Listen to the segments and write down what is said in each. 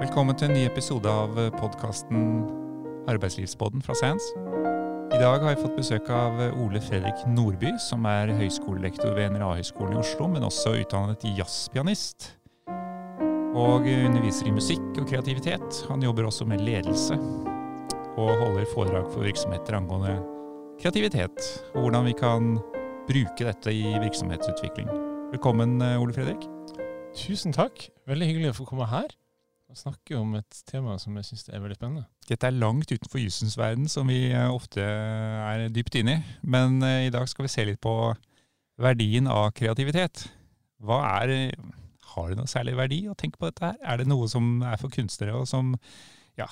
Velkommen til en ny episode av podkasten Arbeidslivspodden fra Sands. I dag har jeg fått besøk av Ole Fredrik Nordby, som er høyskolelektor ved NRA-høgskolen i Oslo, men også utdannet jazzpianist. Og underviser i musikk og kreativitet. Han jobber også med ledelse, og holder foredrag for virksomheter angående kreativitet, og hvordan vi kan bruke dette i virksomhetsutvikling. Velkommen, Ole Fredrik. Tusen takk. Veldig hyggelig å få komme her og snakke om et tema som jeg syns er veldig spennende. Dette er langt utenfor jussens verden, som vi eh, ofte er dypt inne i. Men uh, i dag skal vi se litt på verdien av kreativitet. Hva er Har det noe særlig verdi å tenke på dette her? Er det noe som er for kunstnere, og som Ja,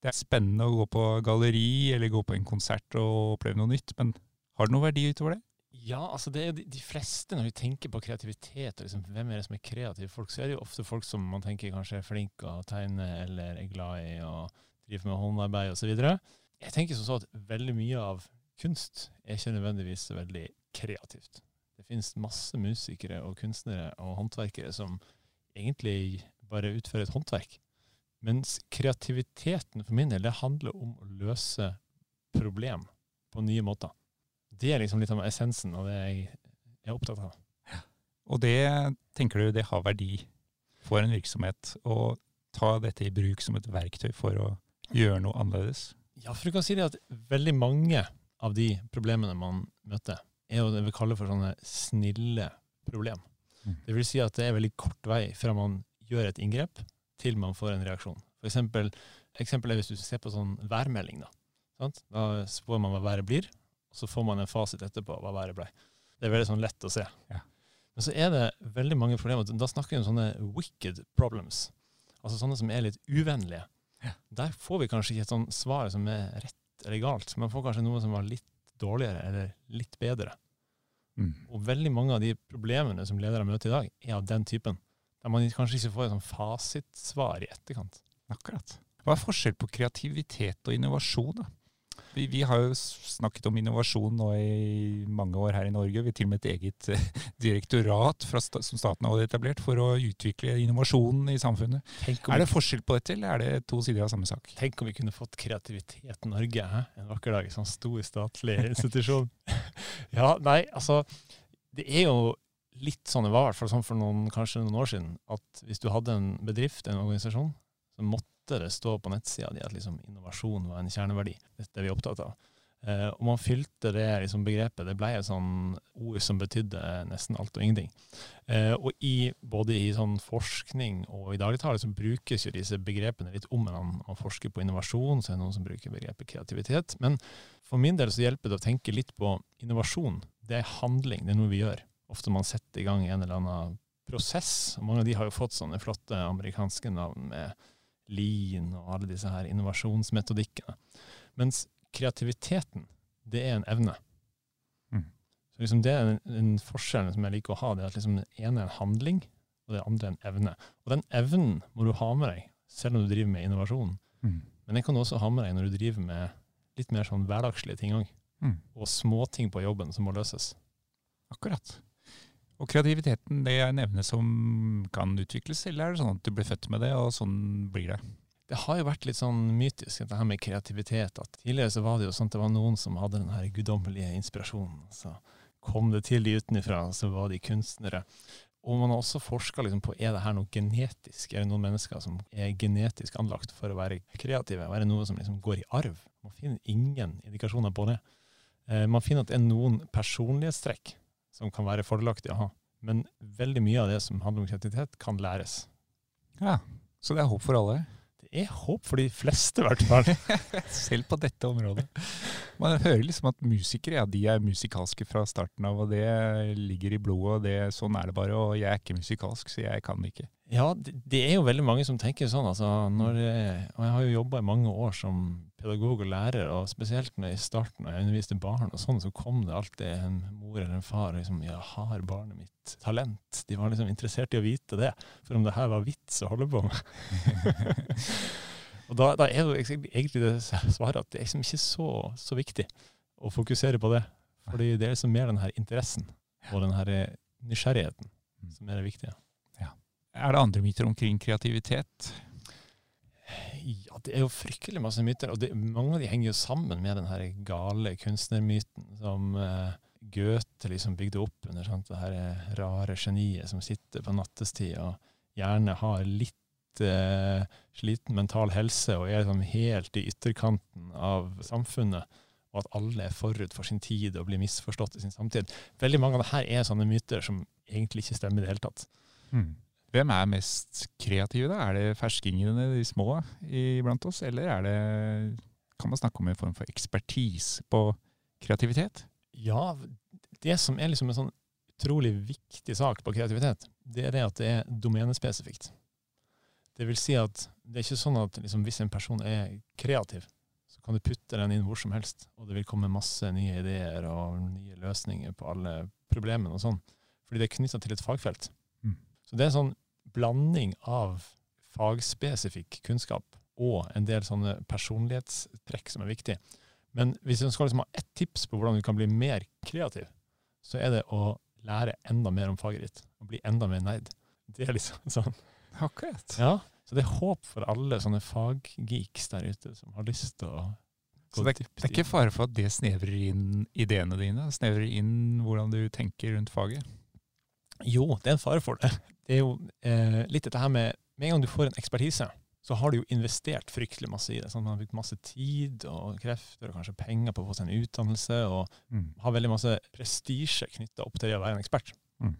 det er spennende å gå på galleri eller gå på en konsert og oppleve noe nytt, men har det noe verdi utover det? Ja, altså det er de, de fleste, når vi tenker på kreativitet, og liksom, hvem er det som er kreative folk, så er det jo ofte folk som man tenker kanskje er flinke å tegne, eller er glad i å drive med håndarbeid osv. Jeg tenker som så at veldig mye av kunst er ikke nødvendigvis så veldig kreativt. Det finnes masse musikere og kunstnere og håndverkere som egentlig bare utfører et håndverk. Mens kreativiteten for min del, det handler om å løse problem på nye måter. Det er liksom litt av essensen av det jeg er opptatt av. Og det tenker du det har verdi for en virksomhet å ta dette i bruk som et verktøy for å gjøre noe annerledes? Ja, for du kan si det at veldig mange av de problemene man møter, er jo det vi kaller for sånne snille problem. Mm. Det vil si at det er veldig kort vei fra man gjør et inngrep, til man får en reaksjon. For eksempel, eksempel er hvis du ser på sånn værmelding. Da, sant? da spår man hva været blir, så får man en fasit etterpå hva været ble. Det er veldig sånn lett å se. Ja. Men så er det veldig mange problemer. Da snakker vi om sånne wicked problems. Altså sånne som er litt uvennlige. Ja. Der får vi kanskje ikke et sånt svar som er rett eller galt. Man får kanskje noe som var litt dårligere eller litt bedre. Mm. Og veldig mange av de problemene som ledere møter i dag, er av den typen. Der man kanskje ikke får et sånn fasitsvar i etterkant. Akkurat. Hva er forskjell på kreativitet og innovasjon? da? Vi, vi, har jo snakket om innovasjon nå i mange år her i Norge. Vi har til og med et eget eh, direktorat fra, som staten har etablert for å utvikle innovasjonen i samfunnet. Er det forskjell på dette, eller er det to sider av samme sak? Tenk om vi kunne fått Kreativitet Norge hæ? en vakker dag, sånn stor statlig institusjon. ja, nei, altså Det er jo litt sånn det var, i hvert fall sånn for noen, kanskje noen år siden, at hvis du hadde en bedrift, en organisasjon, så måtte det stå på nettsida di at liksom innovasjon var en kjerneverdi. Det er vi opptatt av. Eh, og man fylte det liksom begrepet. Det ble et sånn ord som betydde nesten alt og ingenting. Eh, og i, både i sånn forskning og i dagligtale så brukes jo disse begrepene litt om hverandre. Man forsker på innovasjon, så er det noen som bruker begrepet kreativitet. Men for min del så hjelper det å tenke litt på innovasjon. Det er handling, det er noe vi gjør. Ofte man setter i gang en eller annen prosess. og Mange av de har jo fått sånne flotte amerikanske navn med lean og alle disse her innovasjonsmetodikkene. Mens kreativiteten, det er en evne. Mm. Så liksom Det er den, forskjellen som jeg liker å ha. det er at liksom Det ene er en handling, og det andre er en evne. Og den evnen må du ha med deg, selv om du driver med innovasjon. Mm. Men den kan du også ha med deg når du driver med litt mer sånn hverdagslige ting òg. Mm. Og småting på jobben som må løses. Akkurat. Og kreativiteten det er en evne som kan utvikles, eller er det sånn at du blir født med det, og sånn blir det? Det har jo vært litt sånn mytisk, dette her med kreativitet. at Tidligere så var det jo sånn at det var noen som hadde den her guddommelige inspirasjonen. Så kom det til de utenfra, så var de kunstnere. Og man har også forska liksom på er det her noe genetisk. Er det noen mennesker som er genetisk anlagt for å være kreative? Er det noe som liksom går i arv? Man finner ingen indikasjoner på det. Eh, man finner at det er noen personlighetstrekk som kan være fordelaktig å ha. Men veldig mye av det som handler om kreativitet, kan læres. Ja, Så det er håp for alle? Det er håp for de fleste, i hvert fall. Selv på dette området. Man hører liksom at musikere ja, de er musikalske fra starten av, og det ligger i blodet. og det, Sånn er det bare. Og jeg er ikke musikalsk, så jeg kan det ikke. Ja, det, er jo veldig mange som tenker sånn. Altså, når, og jeg har jo jobba i mange år som pedagog og lærer, og spesielt når jeg i starten når jeg underviste barn, og sånn, så kom det alltid en mor eller en far liksom, ja, har barnet mitt talent? De var liksom interessert i å vite det, for om det her var vits å holde på med. og da, da, er jo egentlig det svaret at det er liksom ikke så, så viktig å fokusere på det. Fordi det er liksom mer den her interessen og den her nysgjerrigheten mm. som er det viktige. Er det andre myter omkring kreativitet? Ja, det er jo fryktelig masse myter, og det, mange av de henger jo sammen med den her gale kunstnermyten som uh, Goethe liksom bygde opp under sant? det her rare geniet som sitter på nattestid og gjerne har litt uh, sliten mental helse og er liksom helt i ytterkanten av samfunnet, og at alle er forut for sin tid og blir misforstått i sin samtid. Veldig mange av det her er sånne myter som egentlig ikke stemmer i det hele tatt. Mm. Hvem er mest kreative, da? Er det ferskingene, de små, iblant oss? Eller er det, kan man snakke om en form for ekspertise på kreativitet? Ja, det som er liksom en sånn utrolig viktig sak på kreativitet, det er det at det er domenespesifikt. Det vil si at det er ikke sånn at liksom, hvis en person er kreativ, så kan du putte den inn hvor som helst, og det vil komme masse nye ideer og nye løsninger på alle problemene og sånn. Fordi det er knytta til et fagfelt. Mm. Så det er en sånn blanding av fagspesifikk kunnskap og en del sånne personlighetstrekk som er viktig. Men hvis du skal liksom ha ett tips på hvordan du kan bli mer kreativ, så er det å lære enda mer om faget ditt. Og bli enda mer nerd. Det er liksom sånn. Akkurat. Ja, Så det er håp for alle sånne faggeeks der ute som har lyst til å så det, det, er ikke fare for at det snevrer inn ideene dine? Snevrer inn hvordan du tenker rundt faget? Jo, det er en fare for det det er jo eh, litt dette her med Med en gang du får en ekspertise, så har du jo investert fryktelig masse i det. Sånn, man har brukt masse tid og krefter og kanskje penger på å få seg en utdannelse, og mm. har veldig masse prestisje knytta opp til det å være en ekspert. Mm.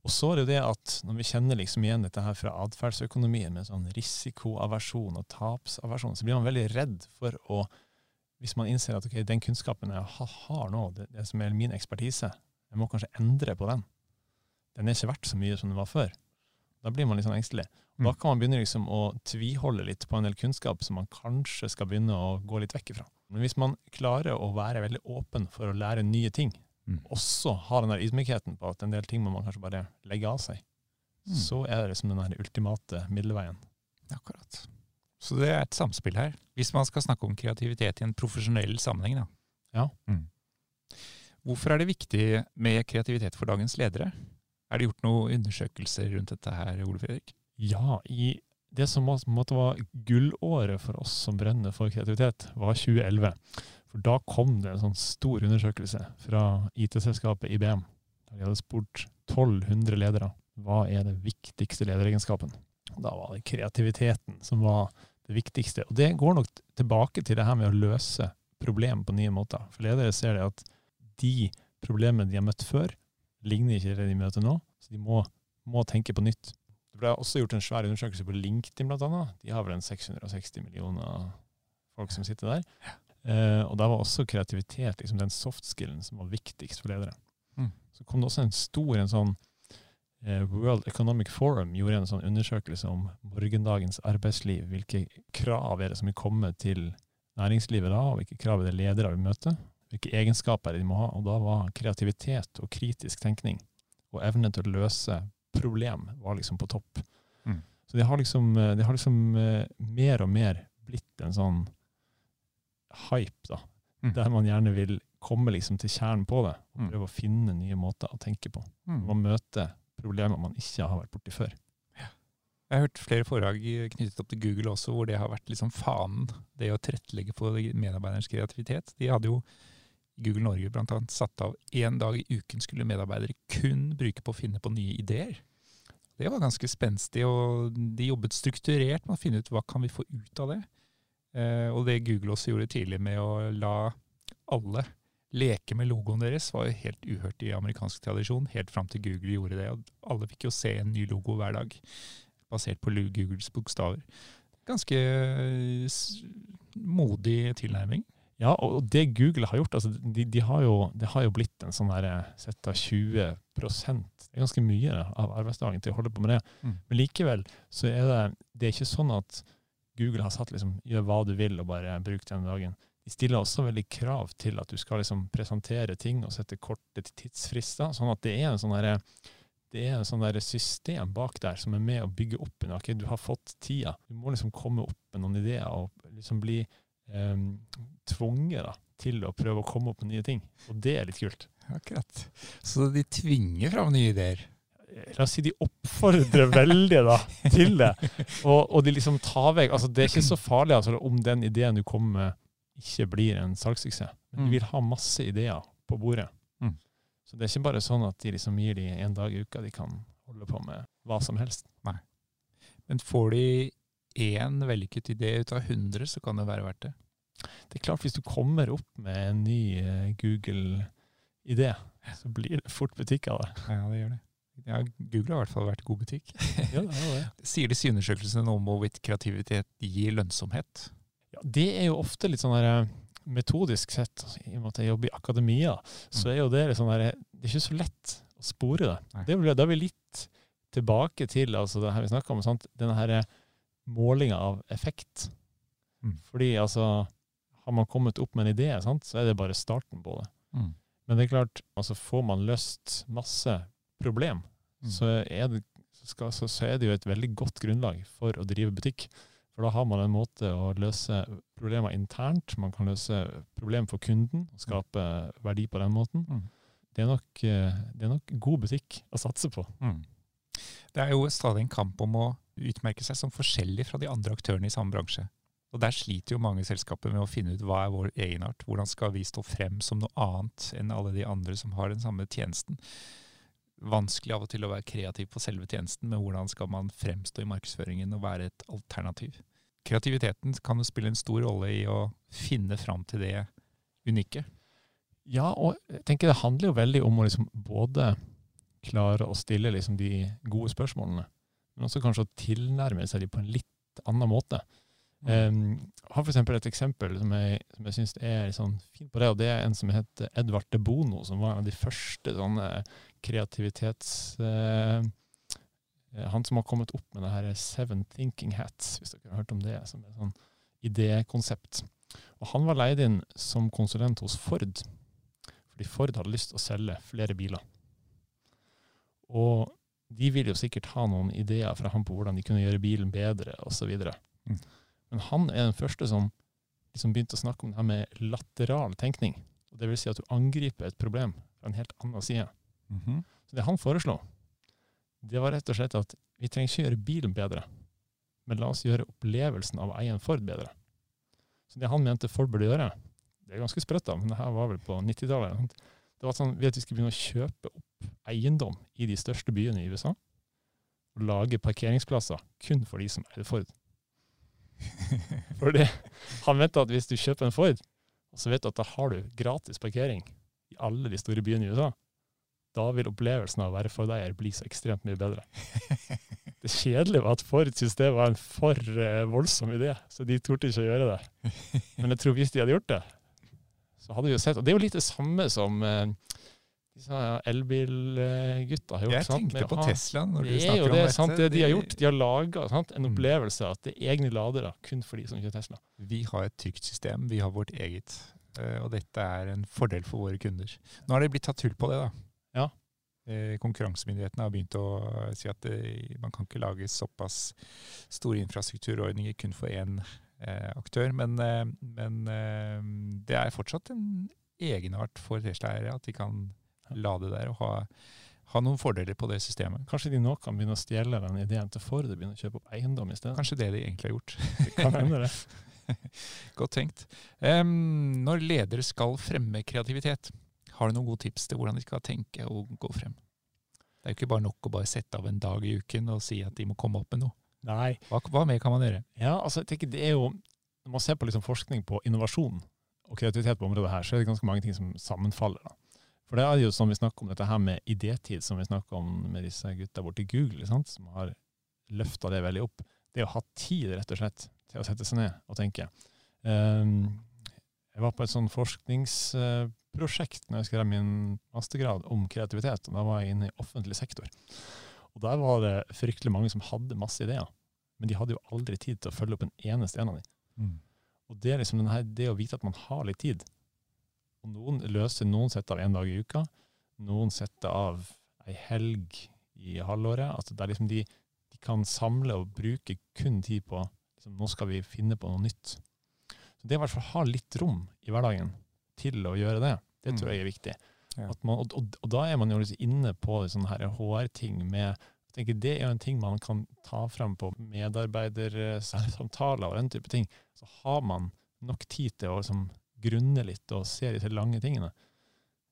Og så er det jo det at når vi kjenner liksom igjen dette her fra atferdsøkonomien med sånn risikoaversjon og tapsaversjon, så blir man veldig redd for å Hvis man innser at ok, den kunnskapen jeg har nå, det, det som er min ekspertise, jeg må kanskje endre på den den er ikke verdt så mye som den var før. Da blir man litt sånn engstelig. Og Da mm. kan man begynne liksom å tviholde litt på en del kunnskap som man kanskje skal begynne å gå litt vekk ifra. Men hvis man klarer å være veldig åpen for å lære nye ting, mm. også har den der ydmykheten på at en del ting må man kanskje bare legge av seg, mm. så er det liksom den der ultimate middelveien. Akkurat. Så det er et samspill her. Hvis man skal snakke om kreativitet i en profesjonell sammenheng, da. Ja. Mm. Hvorfor er det viktig med kreativitet for dagens ledere? Er det gjort noen undersøkelser rundt dette her, Ole Fredrik? Ja, i det som måtte være gullåret for oss som brenner for kreativitet, var 2011. For da kom det en sånn stor undersøkelse fra IT-selskapet IBM. De hadde spurt 1200 ledere hva er det viktigste lederegenskapen. Da var det kreativiteten som var det viktigste. Og det går nok tilbake til det her med å løse problemer på nye måter. For ledere ser det at de problemene de har møtt før, ligner ikke det de møter nå, så de må, må tenke på nytt. Det ble også gjort en svær undersøkelse på LinkedIn, annet. De har vel en 660 millioner folk som sitter der. Eh, og da var også kreativitet liksom den soft-skillen som var viktigst for ledere. Mm. Så kom det også en stor en sånn eh, World Economic Forum gjorde en sånn undersøkelse om morgendagens arbeidsliv. Hvilke krav er det som vil komme til næringslivet da, og hvilke krav er det ledere vil møte? hvilke egenskaper de må ha. Og da var kreativitet og kritisk tenkning og evne til å løse problem var liksom på topp. Mm. Så det har liksom, eh, det har liksom uh, mer og mer blitt en sånn hype, da. Mm. Der man gjerne vil komme liksom til kjernen på det, og mm. prøve å finne nye måter å tenke på. Mm. Man møter problemer man ikke har vært borti før. Jeg har hørt flere foredrag knyttet opp til Google også, hvor det har vært liksom fanen. Det å tilrettelegge for medarbeiderens kreativitet. De hadde jo Google Norge blant annet satt av én dag i uken skulle medarbeidere kun bruke på å finne på nye ideer. Det var ganske spenstig, og de jobbet strukturert med å finne ut hva kan vi få ut av det. Eh, og det Google også gjorde tidlig med å la alle leke med logoen deres, var jo helt uhørt i amerikansk tradisjon, helt fram til Google gjorde det. Og alle fikk jo se en ny logo hver dag, basert på Googles bokstaver. Ganske modig tilnærming. Ja, og det Google har gjort, altså de, de har jo, det har jo blitt en sånn sett av 20 Det er ganske mye av arbeidsdagen til å holde på med det. Mm. Men likevel så er det, det er ikke sånn at Google har satt liksom gjør hva du vil og bare bruk den dagen. De stiller også veldig krav til at du skal liksom presentere ting og sette korte tidsfrister. Sånn at det er en sånn derre det er en sånn der system bak der som er med å bygge opp en okay, Du har fått tida. Du må liksom komme opp med noen ideer og liksom bli um, tvunget da, til å prøve å komme opp med nye ting. Og det er litt kult. Akkurat. Så de tvinger fram nye ideer? La oss si de oppfordrer veldig da, til det. Og, og de liksom tar vekk altså Det er ikke så farlig altså, om den ideen du kommer med, ikke blir en salgssuksess. Men de Mm. vil ha masse ideer på bordet. Mm. Så det er ikke bare sånn at de liksom gir de en dag i uka de kan holde på med hva som helst. Men får de én vellykket idé ut av 100, så kan det være verdt det. Det er klart, hvis du kommer opp med en ny eh, Google-idé, så blir det fort butikk av det. Ja, det gjør det. Ja, Google har i hvert fall vært god butikk. Ja, det er det. Sier disse undersøkelsene noe om hvorvidt kreativitet gir lønnsomhet? Ja, det er jo ofte litt sånn der, eh, metodisk sett, altså, i og med at jeg jobber i akademia, så er jo det litt sånn der, det er ikke så lett å spore det. Nei. det blir, da er vi litt tilbake til altså det her vi snakket om, sant? denne her målinga av effekt. Mm. Fordi altså, har man kommet opp med en idé, sant? så er det bare starten på det. Mm. Men det er klart, altså får man løst masse problem, Mm. så, er det, skal, så, så er det jo et veldig godt grunnlag for å drive butikk. For da har man en måte å løse problemer internt, man kan løse problem for kunden, og skape verdi på den måten. Mm. Det er nok, eh, det er nok god butikk å satse på. Mm. Det er jo stadig en kamp om å utmerke seg som forskjellig fra de andre aktørene i samme bransje. Og Der sliter jo mange selskaper med å finne ut hva er vår egenart. Hvordan skal vi stå frem som noe annet enn alle de andre som har den samme tjenesten. Vanskelig av og til å være kreativ på selve tjenesten, men hvordan skal man fremstå i markedsføringen og være et alternativ? Kreativiteten kan jo spille en stor rolle i å finne fram til det unike. Ja, og jeg tenker det handler jo veldig om å liksom både klare å stille liksom de gode spørsmålene, men også kanskje å tilnærme seg de på en litt annen måte. Um, jeg har for eksempel et eksempel som jeg, som jeg syns er sånn fint på det, og det er en som heter Edvard de Bono, som var en av de første sånne kreativitets... eh, han som har kommet opp med det her Seven Thinking Hats, hvis dere har hørt om det, som er et sånn idékonsept. Og han var leid inn som konsulent hos Ford, fordi Ford hadde lyst til å selge flere biler. Og de ville jo sikkert ha noen ideer fra ham på hvordan de kunne gjøre bilen bedre, osv. Mm. Men han er den første som liksom begynte å snakke om det her med lateral tenkning. Og det vil si at du angriper et problem fra en helt annen side. Mhm. Så det han foreslo, det var rett og slett at vi trenger ikke gjøre bilen bedre, men la oss gjøre opplevelsen av å eie en Ford bedre. Så det han mente Ford burde gjøre, det er ganske sprøtt, da, men det her var vel på 90-tallet. Det var sånn, at vi skulle begynne å kjøpe opp eiendom i de største byene i USA, og lage parkeringsplasser kun for de som eide Ford. Fordi han mente at hvis du kjøper en Ford, så vet du at da har du gratis parkering i alle de store byene i USA. Da vil opplevelsen av å være Ford-eier bli så ekstremt mye bedre. Det kjedelige var at Ford syntes det var en for eh, voldsom idé, så de torde ikke å gjøre det. Men jeg tror hvis de hadde gjort det, så hadde vi jo sett Og det er jo litt det samme som eh, disse elbilgutta har gjort. Jeg sant? tenkte på Tesla når du det er snakker om det, dette. sant? det de har gjort. De har laga en opplevelse opplevelse at det er egne ladere kun for de som kjører Tesla. Vi har et trygt system, vi har vårt eget. eh, Og dette er en fordel for våre kunder. Nå har det blitt tatt hull på det, da. Ja. Eh, Konkurransemyndighetene har begynt å si at det, man kan ikke lage såpass store infrastrukturordninger kun for én eh, aktør. Men, eh, men eh, det er fortsatt en egenart for Tesla-eiere at de kan lade der og ha, ha noen fordeler på det systemet. Kanskje de nå kan begynne å stjele den ideen til Ford og begynne å kjøpe opp eiendom i stedet. Kanskje det de egentlig har gjort. Det kan hende det. Godt tenkt. Um, når ledere skal fremme kreativitet, har du noen gode tips til hvordan de skal tenke og gå frem? Det er jo ikke bare nok å bare sette av en dag i uken og si at de må komme opp med noe. Nei. Hva, hva mer kan man gjøre? Ja, altså, jeg tenker det er jo Når man ser på liksom forskning på innovasjon og kreativitet på området her, så er det ganske mange ting som sammenfaller. da. For det er jo som vi snakker om dette her med idétid, som vi snakker om med disse gutta borti Google, sant? som har løfta det veldig opp. Det å ha tid, rett og slett, til å sette seg ned og tenke. Um, jeg var på et sånn forskningsprosjekt når jeg skrev min mastergrad om kreativitet, og da var jeg inne i offentlig sektor. Og der var det fryktelig mange som hadde masse ideer, men de hadde jo aldri tid til å følge opp en eneste en av dem. Og det er liksom denne, det å vite at man har litt tid. Og noen løser noen setter av en dag i uka, noen setter av ei helg i halvåret. Altså det er liksom de, de kan samle og bruke kun tid på liksom, nå skal vi finne på noe nytt. Så det å i hvert fall ha litt rom i hverdagen til å gjøre det, det tror Mm. jeg er viktig. Man, og, og, og da er man jo liksom inne på sånne HR-ting med jeg tenker Det er jo en ting man kan ta frem på medarbeidersamtaler og den type ting. Så har man nok tid til å liksom grunne litt og se disse lange tingene.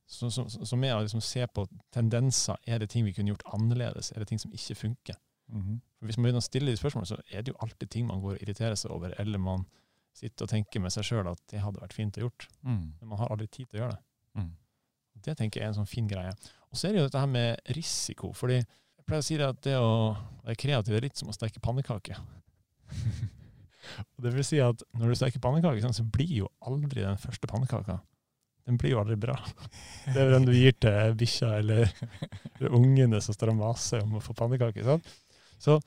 Så, så, så med å liksom se på tendenser, er det ting vi kunne gjort annerledes? Er det ting som ikke funker? Mhm. For Hvis man begynner å stille de spørsmålene, så er det jo alltid ting man går og irriterer seg over, eller man sitter og tenker med seg sjøl at det hadde vært fint å gjort. Mm. Men man har aldri tid til å gjøre det. Mm. Det tenker jeg er en sånn fin greie. Og så er det jo dette her med risiko. fordi jeg pleier å si det at det å være kreativ er litt som å steke pannekaker. og det vil si at når du steker pannekaker, så blir jo aldri den første pannekaka den blir jo aldri bra. Det er den du gir til bikkja eller, eller ungene som står og maser om å få pannekaker. Så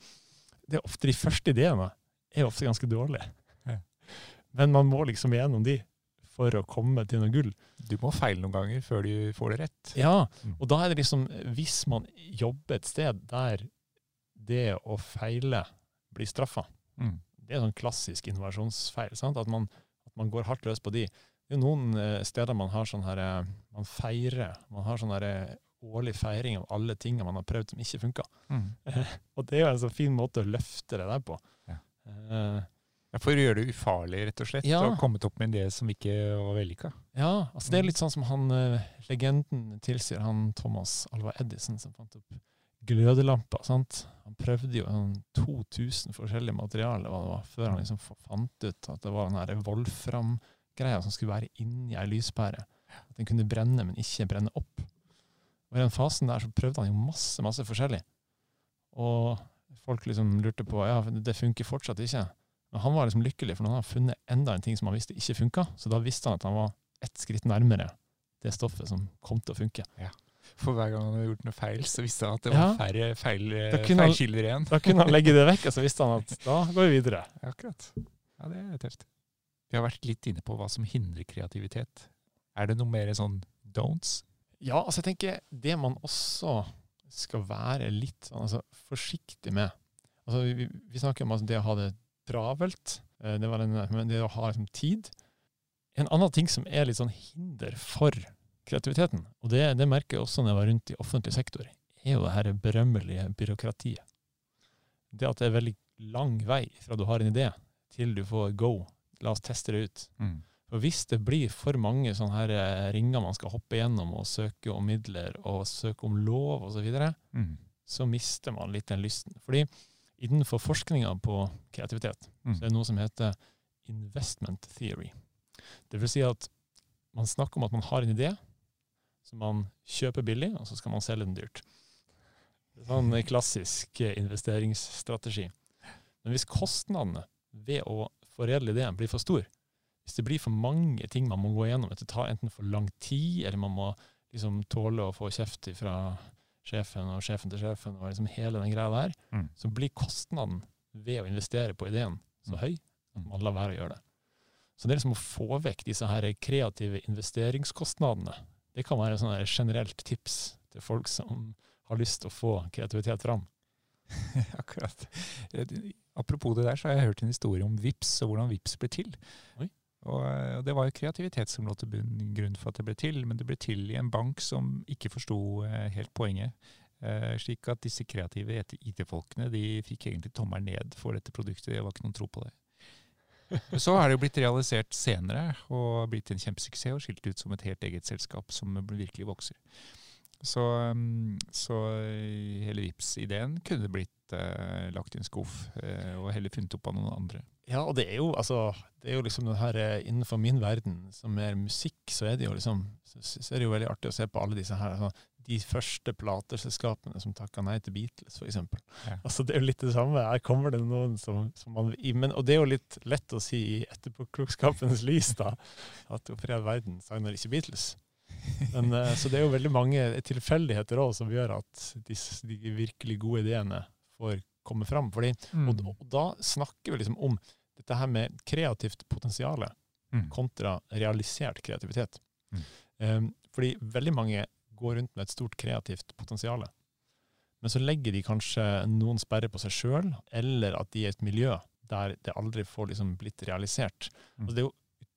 det er ofte de første ideene er ofte ganske dårlige. Men man må liksom gjennom de for å komme til noe gull. Du må feile noen ganger før du får det rett. Ja, Mm. og da er det liksom Hvis man jobber et sted der det å feile blir straffa, Mm. det er sånn klassisk innovasjonsfeil. Sant? At, man, at man går hardt løs på de. Det er noen eh, steder man har sånn her eh, Man feirer. Man har sånn her eh, årlig feiring av alle tingene man har prøvd som ikke funka. Mm. Og det er jo en så fin måte å løfte det der på. Ja. Eh, Ja, for å gjøre det ufarlig, rett og slett, Ja. og kommet opp med en idé som ikke var vellykka. ja, altså det er litt sånn som han uh, legenden tilsier, han Thomas Alva Edison, som fant opp glødelamper. sant? Han prøvde jo sånn 2000 forskjellige materialer var, før han liksom fant ut at det var den her Wolfram-greia som skulle være inni ei lyspære. At den kunne brenne, men ikke brenne opp. Og I den fasen der så prøvde han jo masse masse forskjellig. Og folk liksom lurte på ja, det funker fortsatt ikke. Men han var liksom lykkelig, for han hadde funnet enda en ting som han visste ikke funka. Så da visste han at han var ett skritt nærmere det stoffet som kom til å funke. For hver gang han hadde gjort noe feil, så visste han at det var Ja. færre feil, han- feilkilder igjen. Da kunne han legge det vekk, og så visste han at da går vi videre. Akkurat. Ja, det er tøft. Vi har vært litt inne på hva som hindrer kreativitet. Er det noe mer sånn don'ts? Ja, altså jeg tenker det man også skal være litt altså, forsiktig med. Altså, vi, vi snakker om altså, det å ha det travelt, eh, det, men det å ha liksom, tid. En annen ting som er litt sånn hinder for kreativiteten, og det, det merker jeg også når jeg var rundt i offentlig sektor, er jo det her berømmelige byråkratiet. Det at det er veldig lang vei fra du har en idé til du får go. La oss teste det ut. Mm. Og hvis det blir for mange sånne her eh, ringer man skal hoppe gjennom og søke om midler og søke om lov osv., så, videre, Mm. så mister man litt den lysten. Fordi innenfor forskninga på kreativitet Mm. så er det noe som heter investment theory. Det vil si at man snakker om at man har en idé som man kjøper billig, og så skal man selge den dyrt. Det er sånn klassisk eh, investeringsstrategi. Men hvis kostnadene ved å foredle ideen blir for stor, hvis det blir for mange ting man må gå gjennom, at det tar enten for lang tid, eller man må liksom tåle å få kjeft fra sjefen og sjefen til sjefen, og liksom hele den greia der, Mm. så blir kostnaden ved å investere på ideen så Mm. høy at man lar være å gjøre det. Så det er liksom å få vekk disse her kreative investeringskostnadene. Det kan være et generelt tips til folk som har lyst til å få kreativitet fram. Akkurat. Eh, Apropos det der, så har jeg hørt en historie om VIPS og hvordan VIPS ble til. Oi. Eh, og det var jo kreativitet som lå til grunn for at det ble til, men det ble til i en bank som ikke forsto eh, helt poenget. Eh, slik at disse kreative IT-folkene de fikk egentlig tommelen ned for dette produktet. Det var ikke noen tro på det. Så er det jo blitt realisert senere og blitt en kjempesuksess og skilt ut som et helt eget selskap som virkelig vokser. Så, um, så hele Vips-ideen kunne blitt eh, lagt i en skuff eh, og heller funnet opp av noen andre. Ja, og det er jo, altså, det er jo liksom den her eh, Innenfor min verden, som er musikk, så er det jo liksom så, så er det jo veldig artig å se på alle disse her altså, De første plateselskapene som takka nei til Beatles, f.eks. Ja. Altså, det er jo litt det samme. Her kommer det noen som, som man i- men, Og det er jo litt lett å si i etterpåklokskapens lys, da, at for all verden signer ikke Beatles. Men, så det er jo veldig mange tilfeldigheter òg som gjør at de, de virkelig gode ideene får komme fram. Fordi Mm. og da snakker vi liksom om dette her med kreativt potensial Mm. kontra realisert kreativitet. Mm. Um, fordi veldig mange går rundt med et stort kreativt potensial. Men så legger de kanskje noen sperrer på seg sjøl, eller at de er i et miljø der det aldri får liksom blitt realisert. Mm. Og det er jo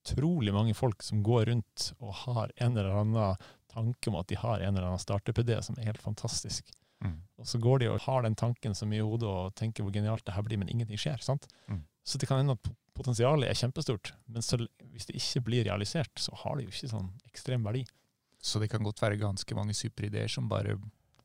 utrolig mange folk som går rundt og har en eller annen tanke om at de har en eller annen startup-idé som er helt fantastisk. Mm. Og så går de og har den tanken så mye i hodet og tenker hvor genialt det her blir, men ingenting skjer. sant? Mm. Så det kan hende at potensialet er kjempestort, men så, hvis det ikke blir realisert, så har det jo ikke sånn ekstrem verdi. Så det kan godt være ganske mange superideer som bare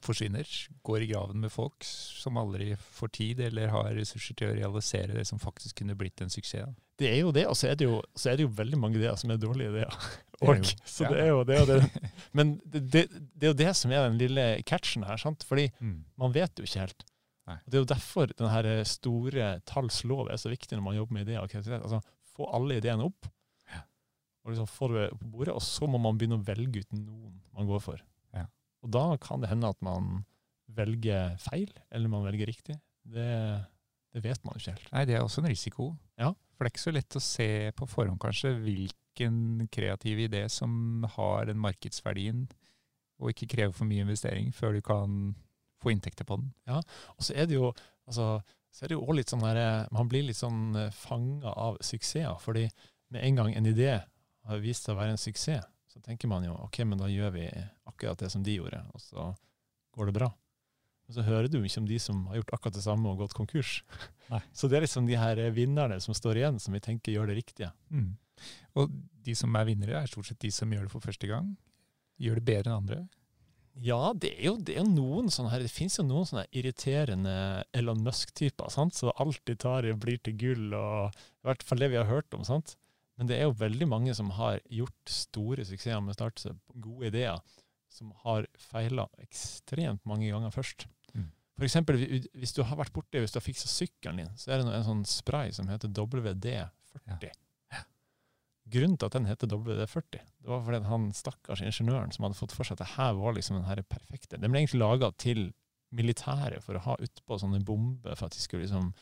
forsvinner, går i graven med folk som aldri får tid eller har ressurser til å realisere det som faktisk kunne blitt en suksess. Det er jo det, og så er det jo, så er det jo veldig mange ideer som er dårlige ideer. Det er Og, jo- så ja. det er jo det, og det. Men det, det, er jo det som er den lille catchen her, sant? fordi Mm. man vet jo ikke helt. Nei. Og Det er jo derfor den store talls lov er så viktig når man jobber med ideer og kreativitet. Altså, få alle ideene opp, og liksom få det på bordet, og så må man begynne å velge ut noen man går for. Og da kan det hende at man velger feil, eller man velger riktig. Det, det vet man ikke helt. Nei, det er også en risiko. Ja. For det er ikke så lett å se på forhånd kanskje hvilken kreativ idé som har den markedsverdien, og ikke krever for mye investering før du kan få inntekter på den. Ja, Og så er det jo altså, så er det jo også litt sånn der, Man blir litt sånn fanga av suksesser. fordi med en gang en idé har vist seg å være en suksess, så tenker man jo ok, men da gjør vi akkurat det som de gjorde, og så går det bra. Og så hører du ikke om de som har gjort akkurat det samme og gått konkurs. Nei. Så det er liksom de her vinnerne som står igjen, som vi tenker gjør det riktige. Mm. Og de som er vinnere, er stort sett de som gjør det for første gang. Gjør det bedre enn andre. Ja, det er jo, det er noen sånne her, det finnes jo noen sånne irriterende Elon Musk-typer, sant, som alltid tar i og blir til gull, og i hvert fall det vi har hørt om, sant. Men det er jo veldig mange som har gjort store suksesser med startelse, gode ideer, som har feila ekstremt mange ganger først. Mm. Eksempel, hvis du har vært borte, hvis du har fiksa sykkelen din, så er det en sånn spray som heter WD-40. Grunnen til at den heter WD-40, det var fordi han stakkars ingeniøren som hadde fått for seg at det her var liksom den her perfekte Den ble egentlig laga til militæret for å ha utpå sånne bomber for at de skulle liksom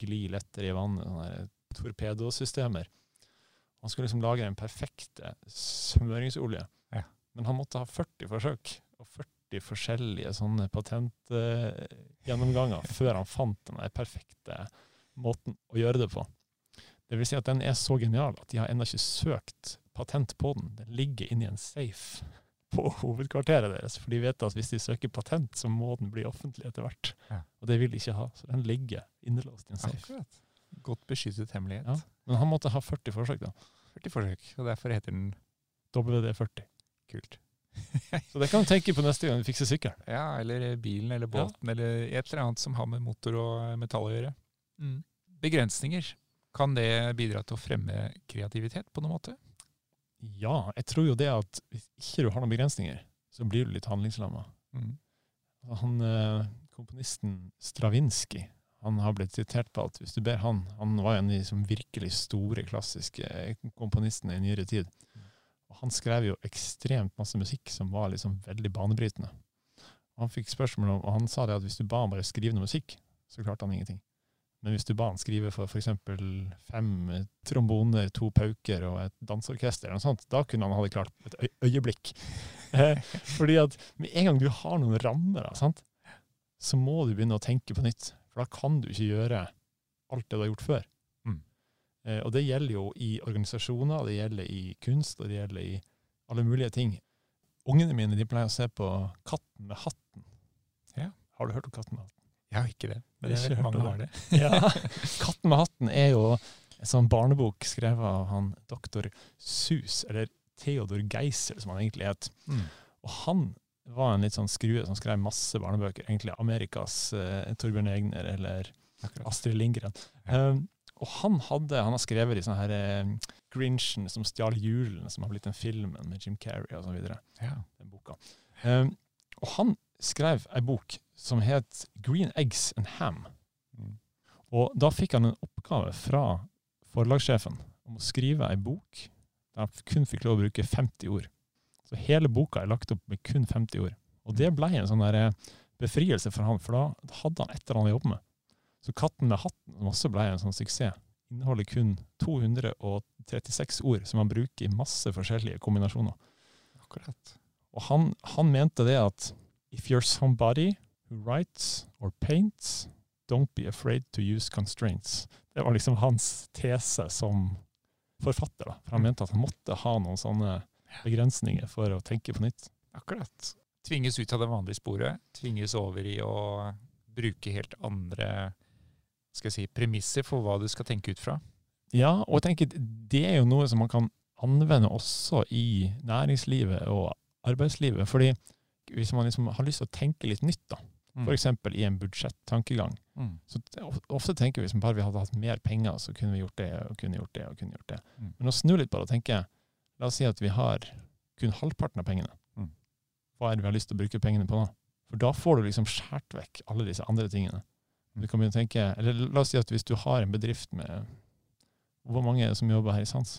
gli lettere i vannet. Sånne torpedosystemer. Han skulle liksom lage den perfekte smøringsolje. Ja. Men han måtte ha 40 forsøk og 40 forskjellige sånne patentgjennomganger før han fant den perfekte måten å gjøre det på. Det vil si at den er så genial at de har ennå ikke søkt patent på den. Den ligger inni en safe på hovedkvarteret deres, for de vet at hvis de søker patent, så må den bli offentlig etter hvert. Ja. Og det vil de ikke ha, så den ligger innelåst i en safe. Akkurat. Godt beskyttet hemmelighet. Ja. Men han måtte ha 40 forsøk, da. 40 forsøk, og derfor heter den WD40. Kult. Så det kan du tenke på neste gang du fikser sykkelen. Ja, eller bilen eller båten, eller et eller annet som har med motor og metall å gjøre. Mm. Begrensninger. Kan det bidra til å fremme kreativitet på noen måte? Ja, jeg tror jo det at hvis ikke du har noen begrensninger, så blir du litt handlingslamma. Mm. Han eh, komponisten Stravinskij han har blitt sitert på at hvis du ber han Han var en av de som virkelig store, klassiske komponistene i nyere tid. Og han skrev jo ekstremt masse musikk som var liksom veldig banebrytende. Og han fikk spørsmål om, og han sa det at hvis du ba han bare skrive noe musikk, så klarte han ingenting. Men hvis du ba han skrive for f.eks. fem eh, tromboner, to pauker og et danseorkester, eller noe sånt, da kunne han ha det klart på et øyeblikk. Eh, Fordi at med en gang du har noen rammer, da, sant? så må du begynne å tenke på nytt. For da kan du ikke gjøre alt det du har gjort før. Mm. Eh, og det gjelder jo i organisasjoner, det gjelder i kunst, og det gjelder i alle mulige ting. Ungene mine de pleier å se på Katten med hatten. Ja. Har du hørt om Katten med hatten? Jeg har ikke det, men jeg Ikke vet mange har det. Ja. Katten med hatten er jo en sånn barnebok skrevet av han doktor Sus, eller Theodor Geisel, som han egentlig het. Mm. Og han var en litt sånn skrue som skrev masse barnebøker. Egentlig Amerikas eh, Torbjørn Egner eller Akkurat. Astrid Lindgren. Ja. Um, og han, hadde, han har skrevet de sånne her eh, Grinchen som stjal julen, som har blitt den filmen med Jim Carrey og så videre. Ja. Den boka. Um, og han skrev ei bok som het Green Eggs and Ham. Mm. Og da fikk han en oppgave fra forlagssjefen om å skrive ei bok der han kun fikk lov å bruke 50 ord. Så hele boka er lagt opp med kun 50 ord. Og det ble en sånn der eh, befrielse for han, for da hadde han et eller annet å jobbe med. Så Katten med hatten, også ble en sånn suksess, inneholder kun 236 ord som han bruker i masse forskjellige kombinasjoner. Akkurat. Og han, han mente det at if you're somebody who writes or paints, don't be afraid to use constraints. Det var liksom hans tese som forfatter, da. For han mente at han måtte ha noen sånne begrensninger for å tenke på nytt. Akkurat. Tvinges ut av det vanlige sporet. Tvinges over i å bruke helt andre skal jeg si, premisser for hva du skal tenke ut fra. Ja, og jeg tenker det er jo noe som man kan anvende også i næringslivet og arbeidslivet. fordi hvis man liksom har lyst til å tenke litt nytt, da, f.eks. i en budsjettankegang, Mm. så ofte tenker vi som bare vi hadde hatt mer penger, så kunne vi gjort det og kunne gjort det. og kunne gjort det. Mm. Men å snu litt bare og tenke La oss si at vi har kun halvparten av pengene. Mm. Hva er det vi har lyst til å bruke pengene på da? For da får du liksom skåret vekk alle disse andre tingene. Du kan begynne å tenke, eller La oss si at hvis du har en bedrift med Hvor mange er det som jobber her i Sans?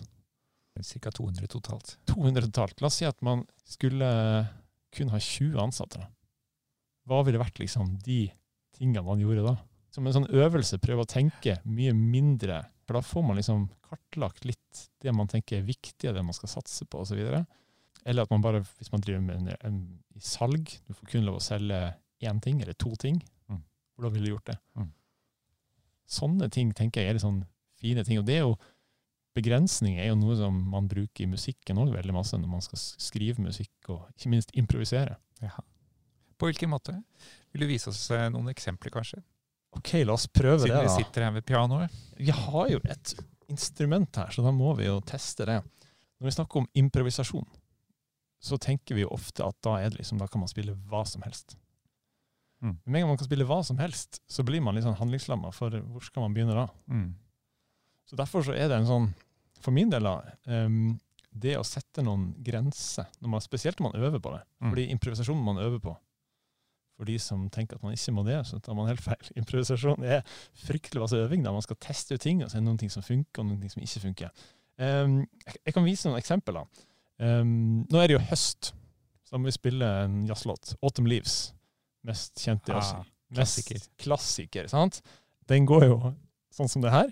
Ca. 200 totalt. 200 totalt. La oss si at man skulle kun ha 20 ansatte. da. Hva ville vært liksom de tingene man gjorde da? Som en sånn øvelse, prøve å tenke mye mindre. For da får man liksom kartlagt litt det man tenker er viktig, og det man skal satse på osv. Eller at man bare, hvis man driver med en, i salg, du får kun lov å selge én ting eller to ting. Mm. Hvordan ville du gjort det? Mm. Sånne ting tenker jeg er litt sånn fine ting. Og det er jo begrensninger er jo noe som man bruker i musikken òg veldig masse, når man skal skrive musikk og ikke minst improvisere. Ja. På hvilken måte? Vil du vise oss eh, noen eksempler, kanskje? OK, la oss prøve Siden det, vi sitter her ved pianoet. Vi har jo et instrument her, så da må vi jo teste det. Når vi snakker om improvisasjon, så tenker vi jo ofte at da, det liksom, da kan man spille hva som helst. Mm. Men med en gang man kan spille hva som helst, så blir man litt sånn handlingslamma, for hvor skal man begynne da? Mm. Så derfor så er det en sånn, for min del da, um, det å sette noen grenser, når man, spesielt når man øver på det, Mm. fordi improvisasjonen man øver på, for de som tenker at man ikke må det, så tar man helt feil. Improvisasjon er fryktelig masse øving, da man skal teste ut ting, og så er det noen ting som funker, og noen ting som ikke funker. Um, jeg, kan vise noen eksempler Um, nå er det jo høst, så da må vi spille en jazzlåt, Autumn Leaves, mest kjente jazz. Ah, Mest klassiker. klassiker, sant? Den går jo sånn som det her.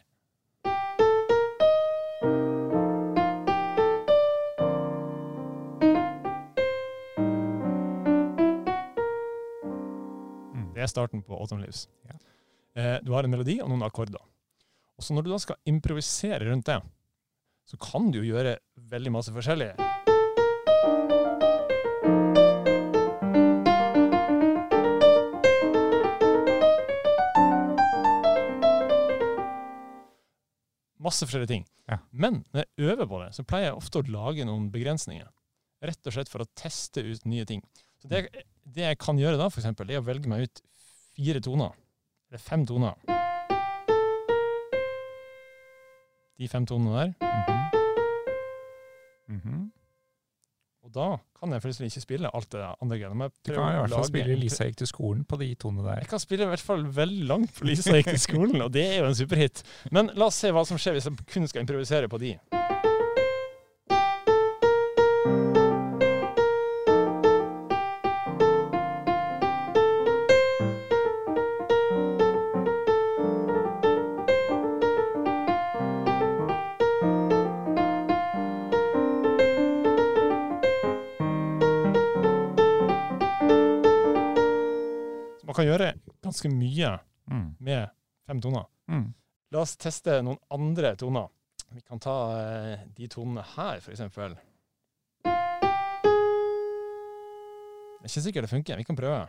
Er starten på Autumn Leaves. Ja. Eh, du har en melodi og noen akkorder. Og så når du da skal improvisere rundt det, så kan du jo gjøre veldig masse forskjellig. Masse forskjellige ting. Ja. Men når jeg øver på det, så pleier jeg ofte å lage noen begrensninger. Rett og slett for å teste ut nye ting. Så det, det jeg kan gjøre da, for eksempel, er å velge meg ut fire toner. Eller fem toner. De fem tonene der. Mhm. Mhm. Og da kan jeg plutselig ikke spille alt det andre greiene. Du kan i hvert fall spille Lisa gikk til skolen på de tonene der. Jeg kan spille i hvert fall veldig langt på Lisa gikk til skolen, og det er jo en superhit. Men la oss se hva som skjer hvis jeg kun skal improvisere på de. Ganske mye Mm. med fem toner. Mm. La oss teste noen andre toner. Vi kan ta eh, de tonene her, eksempel. Det er ikke sikkert det funker. Vi kan prøve.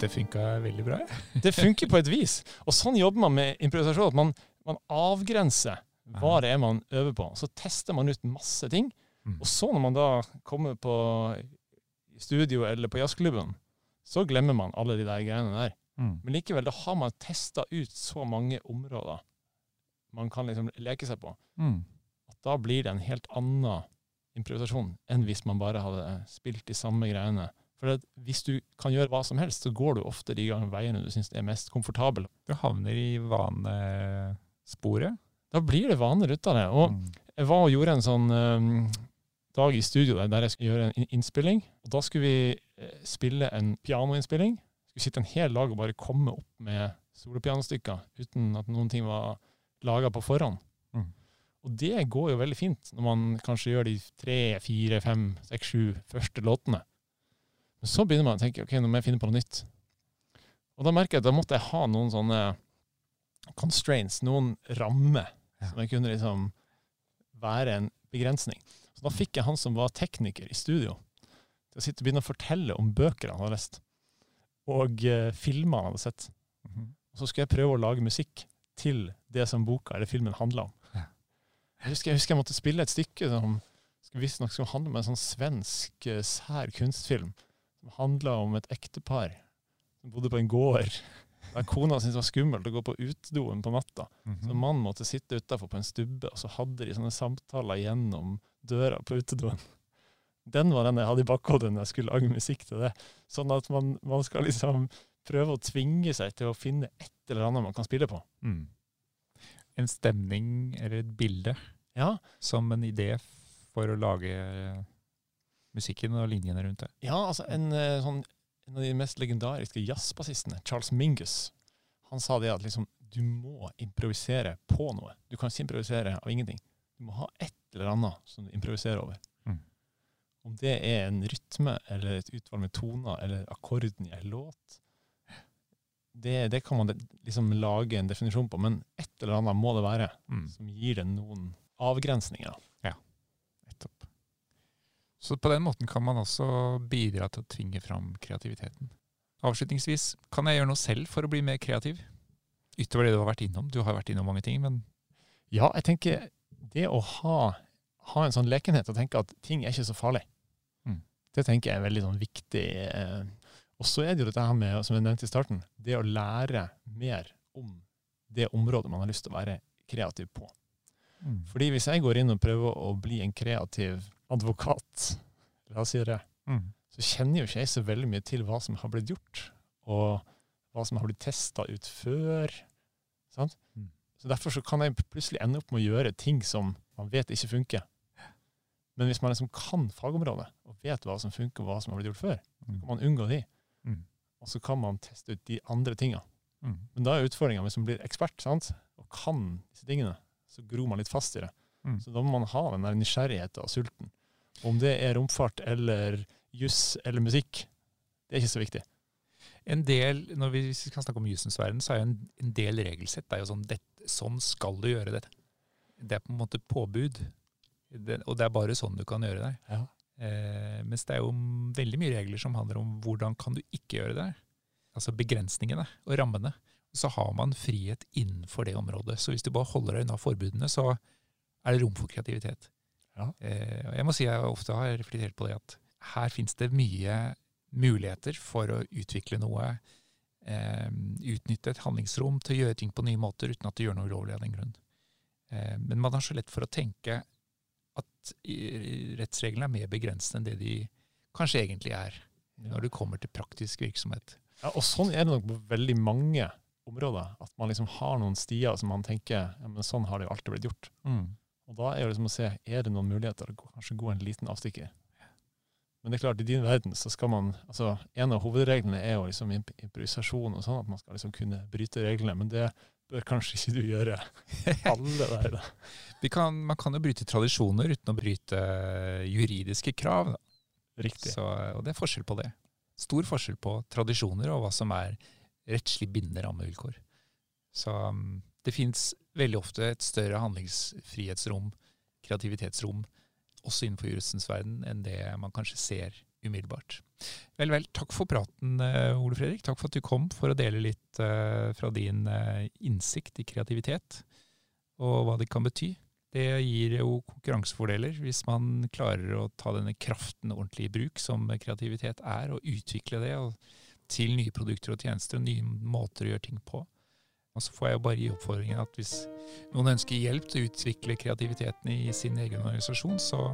Det funka veldig bra. Det funker på et vis. Og sånn jobber man med improvisasjon. At man, man avgrenser hva det er man øver på. Så tester man ut masse ting. Mm. Og så når man da kommer på studio eller på jazzklubben, så glemmer man alle de der greiene der. Mm. Men likevel, da har man testa ut så mange områder man kan liksom leke seg på, Mm. at da blir det en helt annen improvisasjon enn hvis man bare hadde spilt de samme greiene. For hvis du kan gjøre hva som helst, så går du ofte de veiene du syns er mest komfortabel. Du havner i vanesporet. Da blir det vaner ut av det. Og Mm. jeg var og gjorde en sånn um, dag i studio der, der jeg skulle gjøre en innspilling. Og da skulle vi eh, spille en pianoinnspilling. Skulle sitte en hel dag og bare komme opp med solopianostykker uten at noen ting var laga på forhånd. Mm. Og det går jo veldig fint når man kanskje gjør de tre, fire, fem, seks, sju første låtene. Men så begynner man å tenke ok, nå må jeg finne på noe nytt. Og da merker jeg at da måtte jeg ha noen sånne constraints, noen rammer, Ja. som jeg kunne liksom være en begrensning. Så da fikk jeg han som var tekniker i studio, til å sitte og begynne å fortelle om bøker han hadde lest, og uh, filmer han hadde sett. Mhm. Og så skulle jeg prøve å lage musikk til det som boka eller filmen handla om. Ja. Jeg, husker, jeg husker jeg måtte spille et stykke som visstnok skulle handle om en sånn svensk uh, sær kunstfilm. Som handla om et ektepar som bodde på en gård. Der kona syntes det var skummelt å gå på utedoen på natta. Så Mhm. mannen måtte sitte utafor på en stubbe, og så hadde de sånne samtaler gjennom døra på utedoen. Den var den jeg hadde i bakhodet når jeg skulle lage musikk til det. Sånn at man, man skal liksom prøve å tvinge seg til å finne et eller annet man kan spille på. Mm. En stemning eller et bilde Ja, som en idé for å lage eh, musikken og linjene rundt det. ja altså en, eh, sånn, en av de mest legendariske jazzbassistene, Charles Mingus, han sa det at liksom, du må improvisere på noe. Du kan ikke improvisere av ingenting. Du må ha et eller annet som du improviserer over. Mm. Om det er en rytme, eller et utvalg med toner, eller akkorden i en låt, det, det kan man liksom lage en definisjon på, men et eller annet må det være Mm. som gir det noen avgrensninger. Ja, Nettopp. Så på den måten kan man også bidra til å tvinge fram kreativiteten. Avslutningsvis, kan jeg gjøre noe selv for å bli mer kreativ? Utover det du har vært innom. Du har vært innom mange ting, men Ja, jeg tenker det å ha, ha en sånn lekenhet og tenke at ting er ikke så farlig, Mm. det tenker jeg er veldig sånn viktig. eh, Og så er det jo dette her med, som jeg nevnte i starten, det å lære mer om det området man har lyst til å være kreativ på. Fordi hvis jeg går inn og prøver å bli en kreativ advokat, la oss si det, Mm. så kjenner jo ikke jeg så veldig mye til hva som har blitt gjort, og hva som har blitt testa ut før. Sant? Mm. Så Derfor så kan jeg plutselig ende opp med å gjøre ting som man vet ikke funker. Men hvis man liksom kan fagområdet, og vet hva som funker, og hva som har blitt gjort før, Mm. kan man unngå de. Mm. Og så kan man teste ut de andre tinga. Mm. Men da er utfordringa hvis man blir ekspert sant? og kan disse tingene, så gror man litt fast i det. Mm. Så da må man ha den der nysgjerrigheten og sulten. Om det er romfart eller juss eller musikk, det er ikke så viktig. En del, når vi skal snakke om jussens verden, så er jo en, en del regelsett det er jo sånn det, sånn skal du gjøre det. Det er på en måte påbud, det, og det er bare sånn du kan gjøre det. Ja. Eh, mens det er jo veldig mye regler som handler om hvordan kan du ikke gjøre det. Altså begrensningene og rammene. Så har man frihet innenfor det området. Så hvis du bare holder deg unna forbudene, så er det rom for kreativitet. Ja. Eh, jeg må si jeg ofte har reflektert på det at her fins det mye muligheter for å utvikle noe. Eh, utnytte et handlingsrom til å gjøre ting på nye måter uten at du gjør noe ulovlig av den grunn. Eh, men man har så lett for å tenke at rettsreglene er mer begrensende enn det de kanskje egentlig er, når det kommer til praktisk virksomhet. Ja, og sånn er det nok på veldig mange områder. At man liksom har noen stier som man tenker ja, men sånn har det jo alltid blitt gjort. Og da er det liksom å se er det noen muligheter å kanskje gå en liten avstikker. Men det er klart, i din verden så skal man altså En av hovedreglene er jo liksom improvisasjon og sånn, at man skal liksom kunne bryte reglene. Men det bør kanskje ikke du gjøre alle der. kan, man kan jo bryte tradisjoner uten å bryte juridiske krav. Da. Riktig. Så, og det er forskjell på det. Stor forskjell på tradisjoner og hva som er rettslig bindende rammevilkår. Så um, det fins veldig ofte et større handlingsfrihetsrom, kreativitetsrom, også innenfor juristens verden, enn det man kanskje ser umiddelbart. Vel, vel. Takk for praten, eh, Ole Fredrik. Takk for at du kom for å dele litt eh, fra din eh, innsikt i kreativitet, og hva det kan bety. Det gir jo konkurransefordeler hvis man klarer å ta denne kraften ordentlig i bruk, som kreativitet er, og utvikle det til nye produkter og tjenester og nye måter å gjøre ting på. Og så får jeg jo bare gi oppfordringen at hvis noen ønsker hjelp til å utvikle kreativiteten i sin egen organisasjon, så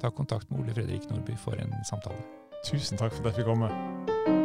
ta kontakt med Ole Fredrik Nordby for en samtale. Tusen takk for at jeg fikk komme.